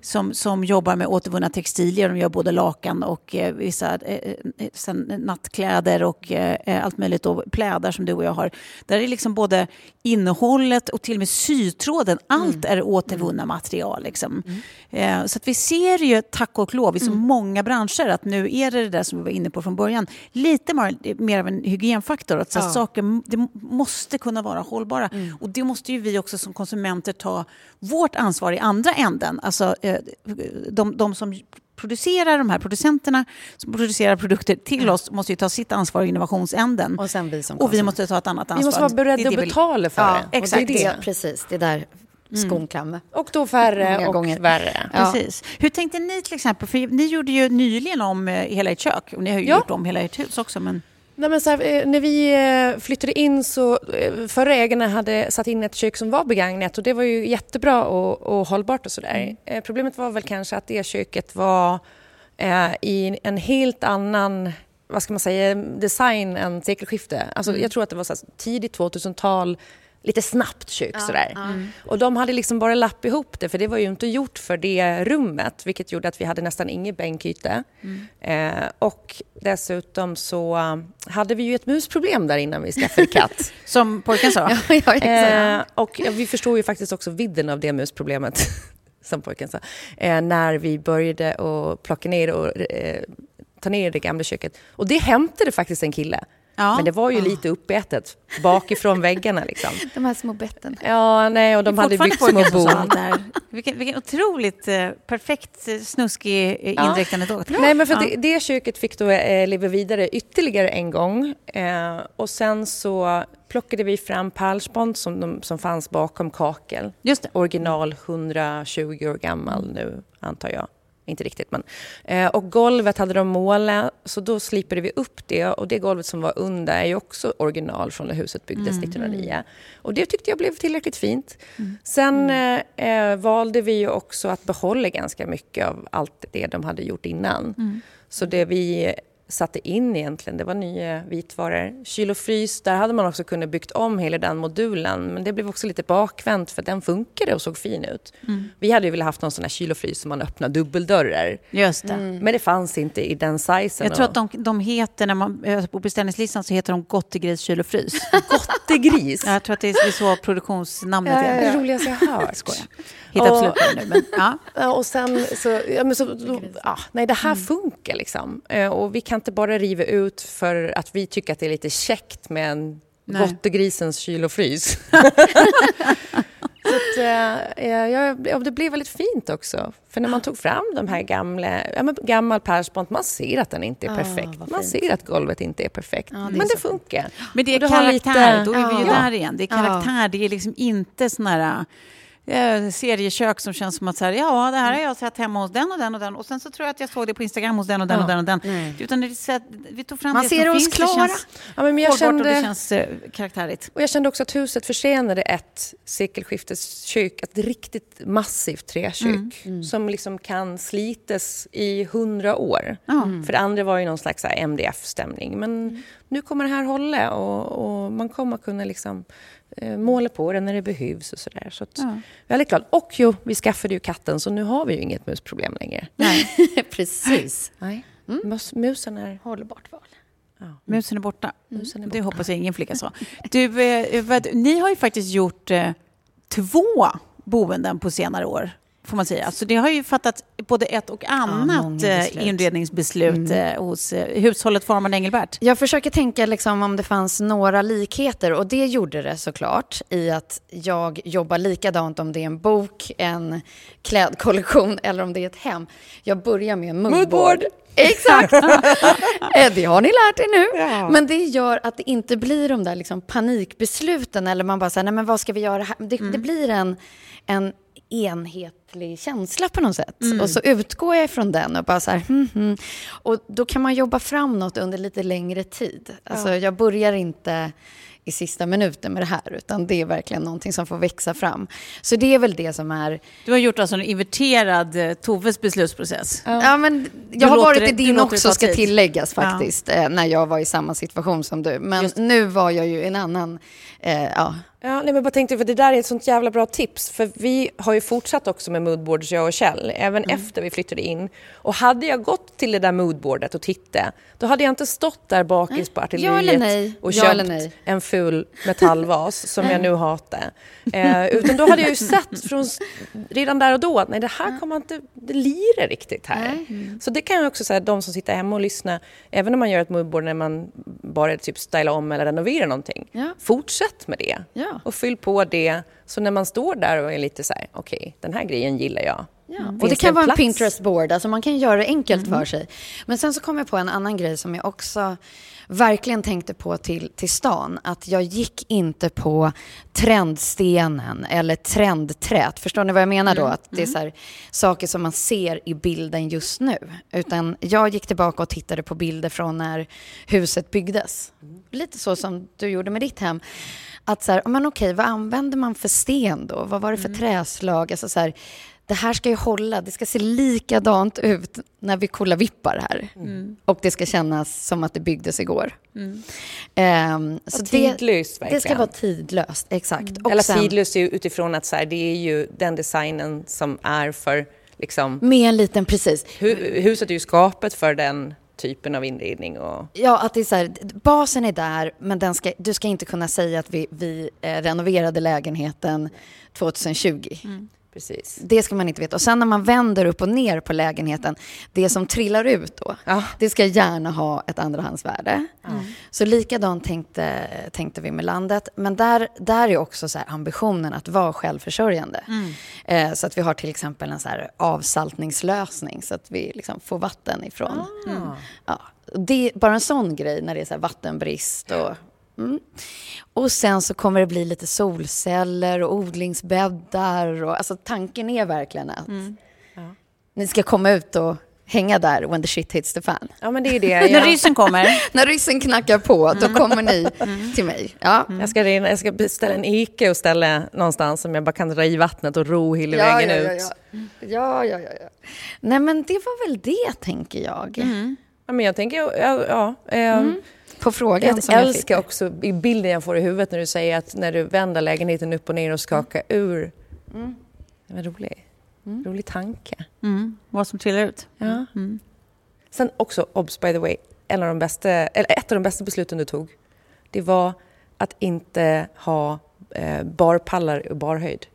som, som jobbar med återvunna textilier. De gör både lakan och eh, vissa eh, eh, nattkläder och eh, allt möjligt. Och plädar som du och jag har. Där är liksom både innehållet och till och med sytråden. Allt är återvunna material. Liksom. Eh, så att vi ser ju, tack och lov, i så många branscher att nu är det det där som vi var inne på från början. Lite mer, mer av en hygienfaktor. Att så Ja. saker det måste kunna vara hållbara. Och det måste ju vi också som konsumenter ta vårt ansvar i andra änden. Alltså eh, de, de som producerar, de här producenterna som producerar produkter till oss måste ju ta sitt ansvar i innovationsänden. Och sen vi som Och vi måste ta ett annat ansvar. Vi måste vara beredda det att betala för Ja, det. Och exakt. Det är Det, precis, det är där skon klämmer. Och då färre Många och gånger. värre. Ja. Precis. Hur tänkte ni till exempel? För ni gjorde ju nyligen om eh, hela ert kök. Och ni har ju Ja. gjort om hela ert hus också. Men... Nej, men så här, eh, när vi eh, flyttade in så eh, förra ägarna hade satt in ett kök som var begagnat och det var ju jättebra och, och hållbart och sådär. Eh, problemet var väl kanske att det köket var eh, i en helt annan vad ska man säga, design än sekelskifte. Alltså, Jag tror att det var så här, tidigt 2000-tal, lite snabbt kök sådär. Och de hade liksom bara lapp ihop det för det var ju inte gjort för det rummet vilket gjorde att vi hade nästan ingen bänkyta. Eh, och dessutom så eh, hade vi ju ett musproblem där innan vi skaffade katt. Som pojken sa. Ja. Eh, och ja, vi förstår ju faktiskt också vidden av det musproblemet, som pojken sa, eh, när vi började att plocka ner och eh, ta ner det gamla köket. Och det hämtade faktiskt en kille. Ja. Men det var ju lite uppätet bakifrån väggarna liksom. De här små betten. Ja, nej, och de hade byggt små bon. Vilken, vilken otroligt eh, perfekt eh, snuskig eh, Ja. indirekt anekdot. Nej, men för Ja. det, det köket fick då eh, leva vidare ytterligare en gång. Eh, och sen så plockade vi fram pärlspont som, de, som fanns bakom kakel. Just det. Original 120 år gammal nu, antar jag. Inte riktigt, men... Eh, och golvet hade de målat, så då slipade vi upp det. Och det golvet som var under är ju också original från när huset byggdes 1909. Och det tyckte jag blev tillräckligt fint. Sen eh, eh, valde vi ju också att behålla ganska mycket av allt det de hade gjort innan. Så det vi satte in egentligen, det var nya vitvaror. Kyl och frys, där hade man också kunnat byggt om hela den modulen. Men det blev också lite bakvänt för den funkade och såg fin ut. Vi hade ju velat haft någon sån här kyl och frys som man öppnar dubbeldörrar. Just det. Men det fanns inte i den sizen. Jag tror att de, de heter, när man, eh, på beställningslistan så heter de Gottegris kyl och frys. Gottegris. jag tror att det är det är så produktionsnamnet Ja, ja, är. Det roligaste jag har hört. Hittar Och- absolut på det nu, men ja. Och sen så, ja, men så då, ja, nej det här funkar liksom. Eh, Och vi kan inte bara riva ut för att vi tycker att det är lite käckt med en. Gottegrisens kyl och frys. så att, eh, eh, ja, ja, det blev väldigt fint också. För när man tog fram de här gamla, ja, men gammal pärlspont, man ser att den inte är Ah, perfekt. vad man ser att golvet inte är perfekt. det är men det så funkar. Men det är karaktär, lite- då är vi ju Ja. där igen. Det är karaktär, det är liksom inte såna här eh, seriekök som känns som att så här, ja, det här har jag sett hemma hos den och den och den och sen så tror jag att jag såg det på Instagram hos den och den och den och den. Utan det så att vi tog fram Man det ser som det hos finns, Klara. det känns Ja, men jag hållbart och det kände- känns eh, karaktärigt. Och jag kände också att huset försenade ett sekelskifteskök, ett riktigt massivt träkök som liksom kan slitas i hundra år. För det andra var ju någon slags MDF-stämning. Men nu kommer det här hålla och, och man kommer kunna liksom, måla på det när det behövs och sådär. Så att, Ja. väldigt glad. Och jo, vi skaffade ju katten så nu har vi ju inget musproblem längre. Nej, Precis. Nej. Mus, musen är... Hållbart val. musen är borta. Musen är Det hoppas jag ingen flicka sa. Du, eh, vad, ni har ju faktiskt gjort eh, två boenden på senare år. Får man säga. Så det har ju fattat både ett och annat många eh, beslut. inredningsbeslut eh, hos eh, hushållet Farman Engelbert. Jag försöker tänka liksom om det fanns några likheter och det gjorde det såklart i att jag jobbar likadant om det är en bok, en klädkollektion eller om det är ett hem. Jag börjar med en moodboard. Exakt! Det har ni lärt er nu. Ja. Men det gör att det inte blir de där liksom panikbesluten eller man bara säger, nej men vad ska vi göra här? Det, det blir en, en enhet ytlig känsla på något sätt. Och så utgår jag ifrån den och bara så här, hmm, hmm. Och då kan man jobba fram något under lite längre tid. Alltså jag börjar inte i sista minuten med det här, utan det är verkligen någonting som får växa fram. Så det är väl det som är... Du har gjort alltså en inverterad eh, Toves beslutsprocess. Ja, men Du jag har låter varit det- i du din också, ska tid. tilläggas faktiskt, eh, när jag var i samma situation som du. Men Just- nu var jag ju i en annan... Eh, ja. Ja, nej, men bara tänkte, för det där är ett sånt jävla bra tips. För vi har ju fortsatt också med moodboards, jag och Kjell, även efter vi flyttade in. Och hade jag gått till det där moodboardet och tittat, då hade jag inte stått där bakis på artilleriet och köpt en ful metallvas som jag nu hatar. Eh, utan då hade jag ju sett från, redan där och då att nej, det här kommer inte, det lirar riktigt här. Så det kan jag också säga, de som sitter hemma och lyssnar, även om man gör ett moodboard när man bara typ stylar om eller renoverar någonting, Ja. fortsätt med det. Ja. Och fyll på det. Så när man står där och är lite så här, okej, den här grejen gillar jag. Ja. Och det kan en vara en plats? Pinterest-board, alltså man kan göra det enkelt för sig. Men sen så kom jag på en annan grej som jag också verkligen tänkte på till, till stan. Att jag gick inte på trendstenen eller trendträt. Förstår ni vad jag menar då? Att det är så här, saker som man ser i bilden just nu. Utan jag gick tillbaka och tittade på bilder från när huset byggdes. Lite så som du gjorde med ditt hem. Att så här, men okej, vad använder man för sten då? Vad var det för träslag? Alltså så här, det här ska ju hålla, det ska se likadant ut när vi kollar vippar här. Och det ska kännas som att det byggdes igår. Ehm, så Och tidlöst, det, det ska verkligen. vara tidlöst, exakt. Och Eller sen tidlöst utifrån att så här, det är ju den designen som är för, liksom, med en liten, precis. hu- huset är ju skapet för den typen av inredning och Ja, att det är så här, basen är där, men den ska, du ska inte kunna säga att vi, vi eh, renoverade lägenheten 2020. Precis. Det ska man inte veta. Och sen när man vänder upp och ner på lägenheten, det som trillar ut då, Ja. det ska gärna ha ett andrahandsvärde. Så likadant tänkte, tänkte vi med landet. Men där, där är också så ambitionen att vara självförsörjande. Eh, så att vi har till exempel en så avsaltningslösning så att vi liksom får vatten ifrån. Mm. Ja, det är bara en sån grej när det är så vattenbrist. Och, mm. och sen så kommer det bli lite solceller och odlingsbäddar. Och, alltså tanken är verkligen att ni ska komma ut och hänga där when the shit hits the fan. Ja, men det är det. När ryssen kommer. När ryssen knackar på, då kommer ni till mig. Ja. jag, ska, jag ska beställa en ike och ställa någonstans som jag bara kan dra i vattnet och ro hela Ja, ja, ja, ut. ja. ja, ja, ja, ja. Nej, men det var väl det, tänker jag. Ja, men jag tänker, ja, ja, ehm, På frågan Jag som jag älskar också i bilden jag får i huvudet när du säger att när du vänder lägenheten upp och ner och skakar ur. Det var roligt. Rolig tanke. Mm. Vad som trillar ut. Ja. Sen också, obs by the way, en av de bästa, eller ett av de bästa besluten du tog, det var att inte ha eh, barpallar och barhöjd.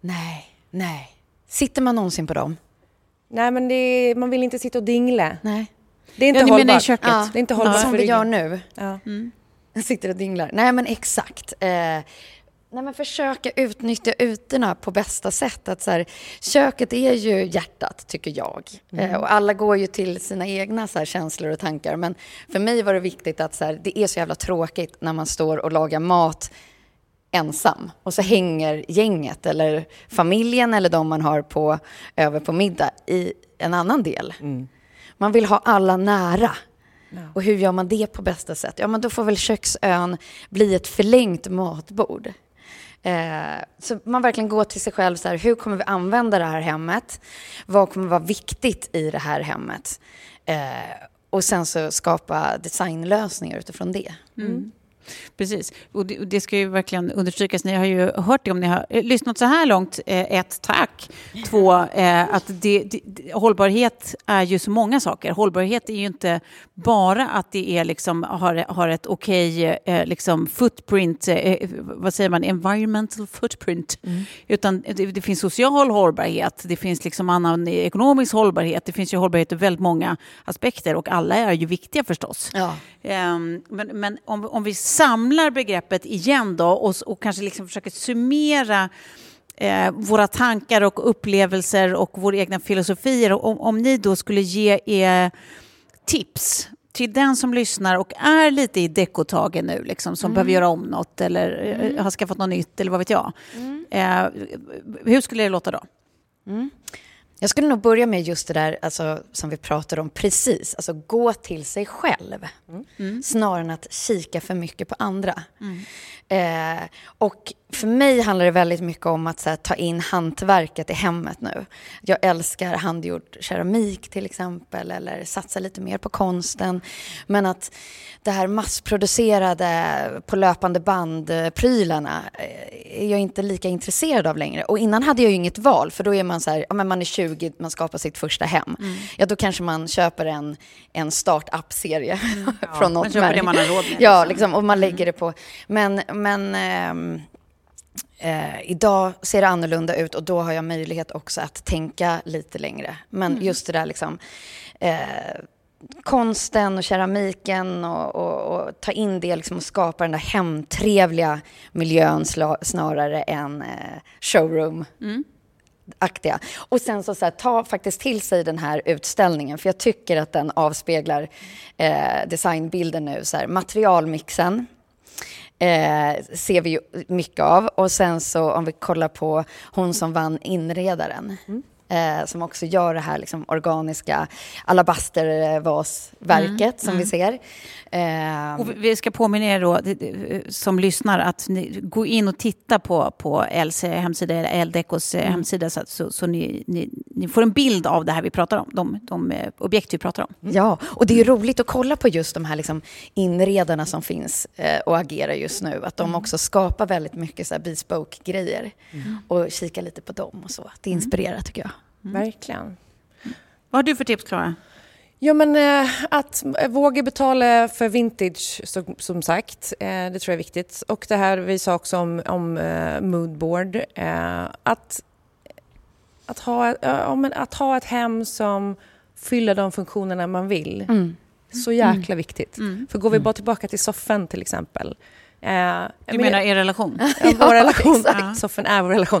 Nej, nej. Sitter man någonsin på dem? Nej, men är, man vill inte sitta och dingla. Nej. Det är inte Ja, menar i hållbart. köket? Ja. Det är inte hållbart Som vi gör nu. Ja. Jag sitter och dinglar. Nej, men exakt. Eh, nej, men försöka utnyttja ytorna på bästa sätt. Att så här, köket är ju hjärtat, tycker jag. Eh, och alla går ju till sina egna så här, känslor och tankar. Men för mig var det viktigt att så här, det är så jävla tråkigt när man står och lagar mat ensam. Och så hänger gänget eller familjen eller de man har på, över på middag i en annan del. Man vill ha alla nära. Och hur gör man det på bästa sätt? Ja, men då får väl köksön bli ett förlängt matbord. Eh, så man verkligen går till sig själv så här, hur kommer vi använda det här hemmet? Vad kommer vara viktigt i det här hemmet? Eh, och sen så skapa designlösningar utifrån det. Precis. Och det, och det ska ju verkligen understrykas. Ni har ju hört det om ni har eh, lyssnat så här långt. Eh, ett, tack. Två, eh, att det, det, hållbarhet är ju så många saker. Hållbarhet är ju inte bara att det är liksom, har, har ett okej eh, liksom footprint, eh, vad säger man, environmental footprint. Utan det, det finns social hållbarhet, det finns liksom annan ekonomisk hållbarhet, det finns ju hållbarhet ur väldigt många aspekter och alla är ju viktiga förstås. Ja. Ehm, men men om, om vi samlar begreppet igen då och, och kanske liksom försöker summera eh, våra tankar och upplevelser och våra egna filosofier. Om, om ni då skulle ge er tips till den som lyssnar och är lite i dekotagen nu, liksom, som behöver göra om något eller eh, har skaffat något nytt eller vad vet jag. Eh, hur skulle det låta då? Jag skulle nog börja med just det där alltså, som vi pratade om precis, alltså gå till sig själv. Mm. Snarare än att kika för mycket på andra. Mm. Eh, och för mig handlar det väldigt mycket om att här, ta in hantverket i hemmet nu. Jag älskar handgjord keramik till exempel, eller satsa lite mer på konsten. Men att det här massproducerade på löpande band-prylarna eh, är jag inte lika intresserad av längre. Och innan hade jag ju inget val, för då är man så här, ja, men man är 20, man skapar sitt första hem. Mm. Ja, då kanske man köper en, en startup-serie mm. från något märke. man har råd med. Ja, liksom. liksom, och man lägger det på. Men, men eh, Eh, idag ser det annorlunda ut och då har jag möjlighet också att tänka lite längre. Men mm. just det där liksom, eh, konsten och keramiken och, och, och, ta in det liksom och skapa den där hemtrevliga miljön snarare än eh, showroom. Mm. Aktiga. Och sen så, så här, ta faktiskt till sig den här utställningen för jag tycker att den avspeglar eh, designbilden nu. Så här, materialmixen, eh, ser vi ju mycket av. Och sen så om vi kollar på hon som vann Inredaren. Mm eh, som också gör det här liksom, organiska alabastervasverket mm. som mm. vi ser. Eh, och vi ska påminna er då, som lyssnar att ni går in och titta på, på Els hemsida, eller Eldecos mm. hemsida, så, så, så ni, ni, ni, får en bild av det här vi pratar om, de, de eh, objekt vi pratar om. Mm. Ja, och det är roligt att kolla på just de här liksom inredarna som finns eh, och agerar just nu, att de mm. också skapar väldigt mycket så här bespoke-grejer mm. och kika lite på dem och så. Det inspirerar tycker jag. Mm. Verkligen. Vad har du för tips, Klara? Ja, men eh, att våga betala för vintage, som, som sagt, eh, det tror jag är viktigt. Och det här vi sa också om, om eh, moodboard. Eh, att, att, ha, ja, men att ha ett hem som fyller de funktionerna man vill. Mm. Så jäkla mm. viktigt. Mm. För går vi bara tillbaka till soffan till exempel. Eh, du menar er relation? Ja, vår relation. Soffan är vår relation.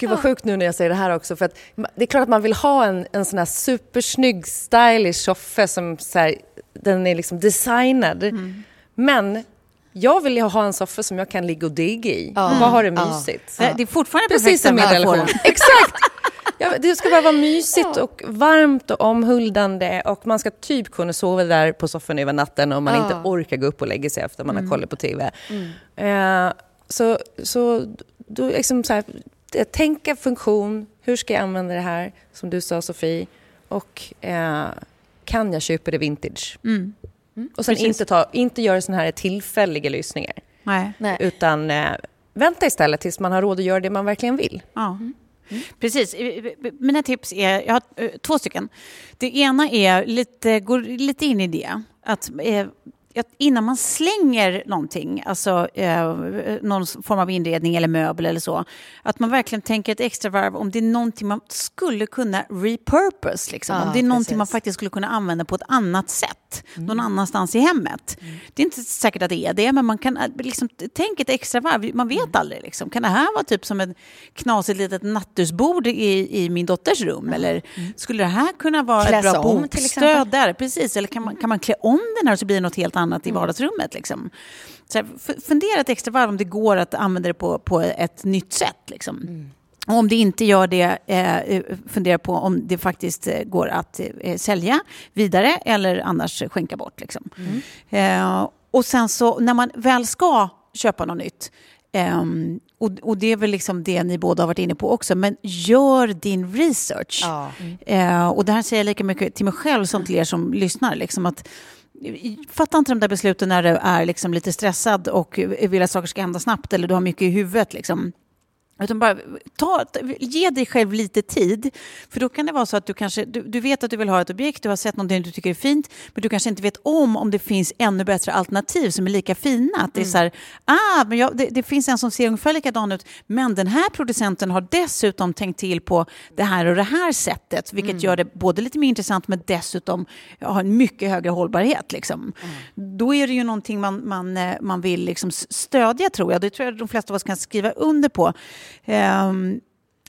Gud vad sjukt nu när jag säger det här också. För att det är klart att man vill ha en, en sån här supersnygg, stylish soffa som så här, den är liksom designad. Mm. Men jag vill ju ha en soffa som jag kan ligga och digga i ja. och bara ha det mysigt. Ja. Det är fortfarande Precis som min relation. Exakt! Ja, det ska bara vara mysigt och varmt och omhuldande och man ska typ kunna sova där på soffan över natten om man ja. inte orkar gå upp och lägga sig efter man mm. har kollat på TV. Mm. Uh, så, så, då liksom så här, tänka funktion, hur ska jag använda det här, som du sa Sofie, och uh, kan jag köpa det vintage? Mm. Mm. Och sen inte, ta, inte göra såna här tillfälliga lyssningar. Nej. Utan uh, vänta istället tills man har råd att göra det man verkligen vill. Ja. Mm. Mm. Precis. Mina tips är, jag har eh, två stycken. Det ena är, lite, går lite in i det, att eh, innan man slänger någonting, alltså eh, någon form av inredning eller möbel eller så, att man verkligen tänker ett extra varv om det är någonting man skulle kunna repurpose, liksom. Ja, om det är någonting man faktiskt skulle kunna använda på ett annat sätt, mm. någon annanstans i hemmet. Mm. Det är inte säkert att det är det, men man kan eh, liksom, tänka ett extra varv, man vet mm. aldrig. Liksom. Kan det här vara typ som ett knasigt litet nattduksbord i, i min dotters rum? Mm. Eller skulle det här kunna vara Kläs ett bra bokstöd där? Precis, eller kan man, kan man klä om den här så blir det något helt annat i mm. vardagsrummet. Liksom. Så här, fundera ett extra varv om det går att använda det på, på ett nytt sätt. Liksom. Mm. Och om det inte gör det, eh, eh, fundera på om det faktiskt eh, går att eh, sälja vidare eller annars skänka bort. Liksom. Mm. Eh, och sen så när man väl ska köpa något nytt, Um, och, och, det är väl liksom det ni båda har varit inne på också, men gör din research. Ja. Mm. Uh, och det här säger jag lika mycket till mig själv som till er som lyssnar. Liksom att, Fattar inte de där besluten när du är liksom lite stressad och vill att saker ska hända snabbt eller du har mycket i huvudet. Liksom. Utan bara ta, ge dig själv lite tid. För då kan det vara så att du kanske, du, du, vet att du vill ha ett objekt, du har sett någonting du tycker är fint, men du kanske inte vet om om det finns ännu bättre alternativ som är lika fina. Att det är mm. så här, ah, men jag, det, det, finns en som ser ungefär likadan ut, men den här producenten har dessutom tänkt till på det här och det här sättet, vilket mm. gör det både lite mer intressant men dessutom har en mycket högre hållbarhet. Liksom. Mm. Då är det ju någonting man, man, eh, man vill liksom stödja, tror jag. Det tror jag de flesta av oss kan skriva under på. Um,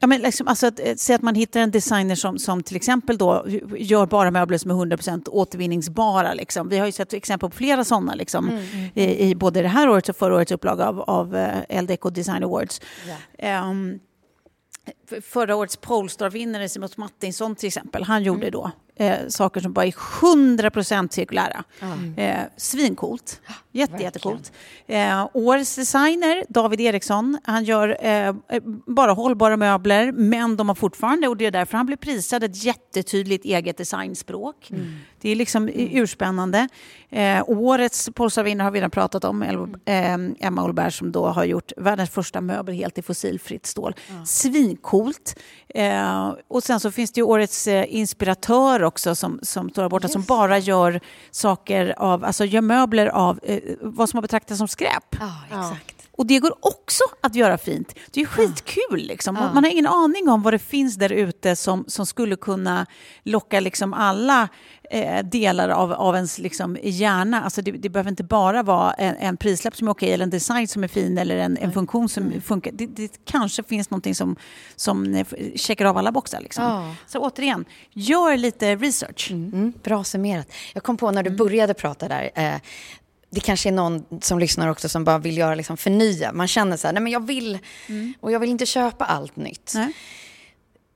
Ja, men liksom, alltså att, eh, säg att man hittar en designer som, som till exempel då gör bara möbler som är 100% återvinningsbara. Liksom. Vi har ju sett exempel på flera sådana liksom, mm, mm, i, i, både det här årets och förra årets upplaga av, av uh, Design Awards. Yeah. Um, förra årets Polestar-vinnare Simon Martinsson till exempel, han gjorde då eh, saker som bara är 100% cirkulära. Eh, svincoolt. Jätte, jättecoolt. Eh, årets designer, David Eriksson, han gör eh, eh, bara hållbara möbler, men de har fortfarande, och det är därför han blir prisad, ett jättetydligt eget designspråk. Det är liksom mm. urspännande. Eh, årets Polestar-vinnare har vi redan pratat om, El- eh, Emma Olberg som då har gjort världens första möbel helt i fossilfritt stål. Svincoolt. Eh, och sen så finns det ju årets eh, inspiratör också som, som står där borta som bara gör saker av, alltså gör möbler av eh, vad som har betraktats som skräp. Ja, exakt. Och det går också att göra fint. Det är skitkul. Liksom. Man har ingen aning om vad det finns där ute som, som skulle kunna locka liksom alla eh, delar av, av ens liksom, hjärna. Alltså det, det behöver inte bara vara en, en prislapp som är okej eller en design som är fin eller en, en funktion som funkar. Det, det kanske finns någonting som, som eh, checkar av alla boxar. Liksom. Ja. Så återigen, gör lite research. Mm, bra summerat. Jag kom på när du började prata där, eh, det kanske är någon som lyssnar också som bara vill göra liksom förnya. Man känner så här, nej men jag vill, och jag vill inte köpa allt nytt. Nej.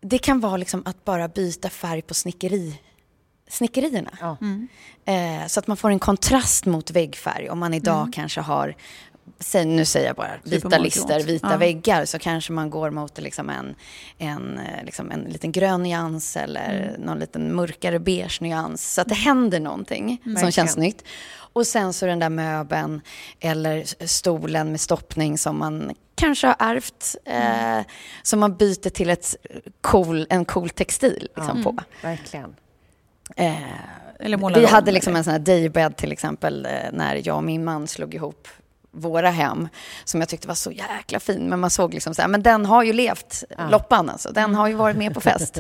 Det kan vara liksom att bara byta färg på snickeri, snickerierna. Ja. Eh, så att man får en kontrast mot väggfärg. Om man idag kanske har, säg, nu säger jag bara, vita lister, vita Ja. väggar. Så kanske man går mot liksom en, en, eh, liksom en liten grön nyans eller någon liten mörkare beige nyans. Så att det händer någonting som Verkligen. känns nytt. Och sen så den där möbeln eller stolen med stoppning som man kanske har ärvt. Eh, som man byter till ett cool, en cool textil liksom, på. Verkligen. Eh, Eller måla vi om, hade liksom eller? en sån här daybed till exempel eh, när jag och min man slog ihop våra hem som jag tyckte var så jäkla fin. Men man såg liksom så här, men den har ju levt, loppan alltså. Den har ju varit med på fest.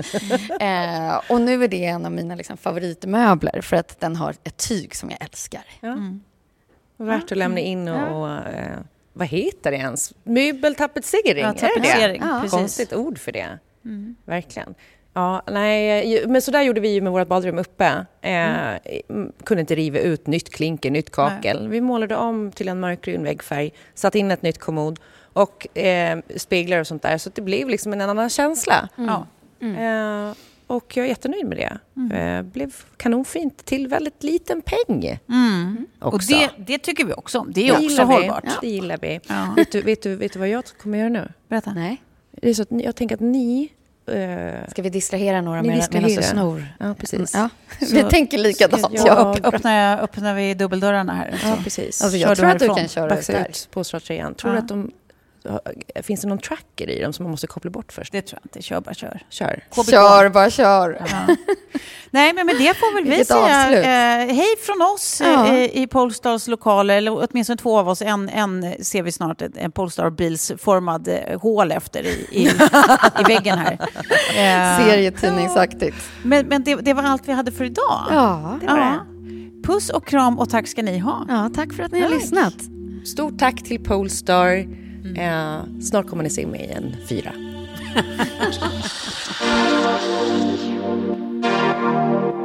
eh, och nu är det en av mina liksom, favoritmöbler för att den har ett tyg som jag älskar. Ja. Värt att lämna in och, och eh, vad heter det ens? Möbeltapetsering? Ja, är det det? tapetsering, Ja. precis. Konstigt ord för det. Verkligen. Ja, nej, men så där gjorde vi ju med vårt badrum uppe. Eh, mm, Kunde inte riva ut nytt klinker, nytt kakel. Vi målade om till en mörkbrun väggfärg, satte in ett nytt kommod och eh, speglar och sånt där. Så det blev liksom en annan känsla. Ja. Eh, och jag är jättenöjd med det. Eh, blev kanonfint till väldigt liten peng. Mm. Och det, det tycker vi också om. Det är Det också gillar vi. hållbart. Det gillar vi. Ja. Vet, du, vet, du, vet du vad jag kommer göra nu? Berätta. Nej. Det är så jag tänker att ni... Eh, Ska vi distrahera några med, medan du snor? ja, precis. Ja, Så- vi tänker likadant. Ja. Ja. Upp, öppnar, öppnar vi dubbeldörrarna här? Ja, precis. Alltså, jag tror att du kan köra ut där. ut påståelsetröjan. Tror Ja. att de... Finns det någon tracker i dem som man måste koppla bort först? Det tror jag inte. Kör bara kör. Kör. KBK. Kör, bara kör. Ja. Nej, men med det får väl vi Vilket säga eh, hej från oss Ja. eh, i Polestars lokaler. Eller åtminstone två av oss. En, en ser vi snart, ett- en Polestar Bils-formad eh, hål efter i, i, i väggen här. Eh, Serietidningsaktigt. Men, men det, det var allt vi hade för idag. Ja. Det var det. Puss och kram och tack ska ni ha. ja, tack för att ni har lyssnat. Stort tack till Polestar. Eh, snart kommer ni se mig i en fyra.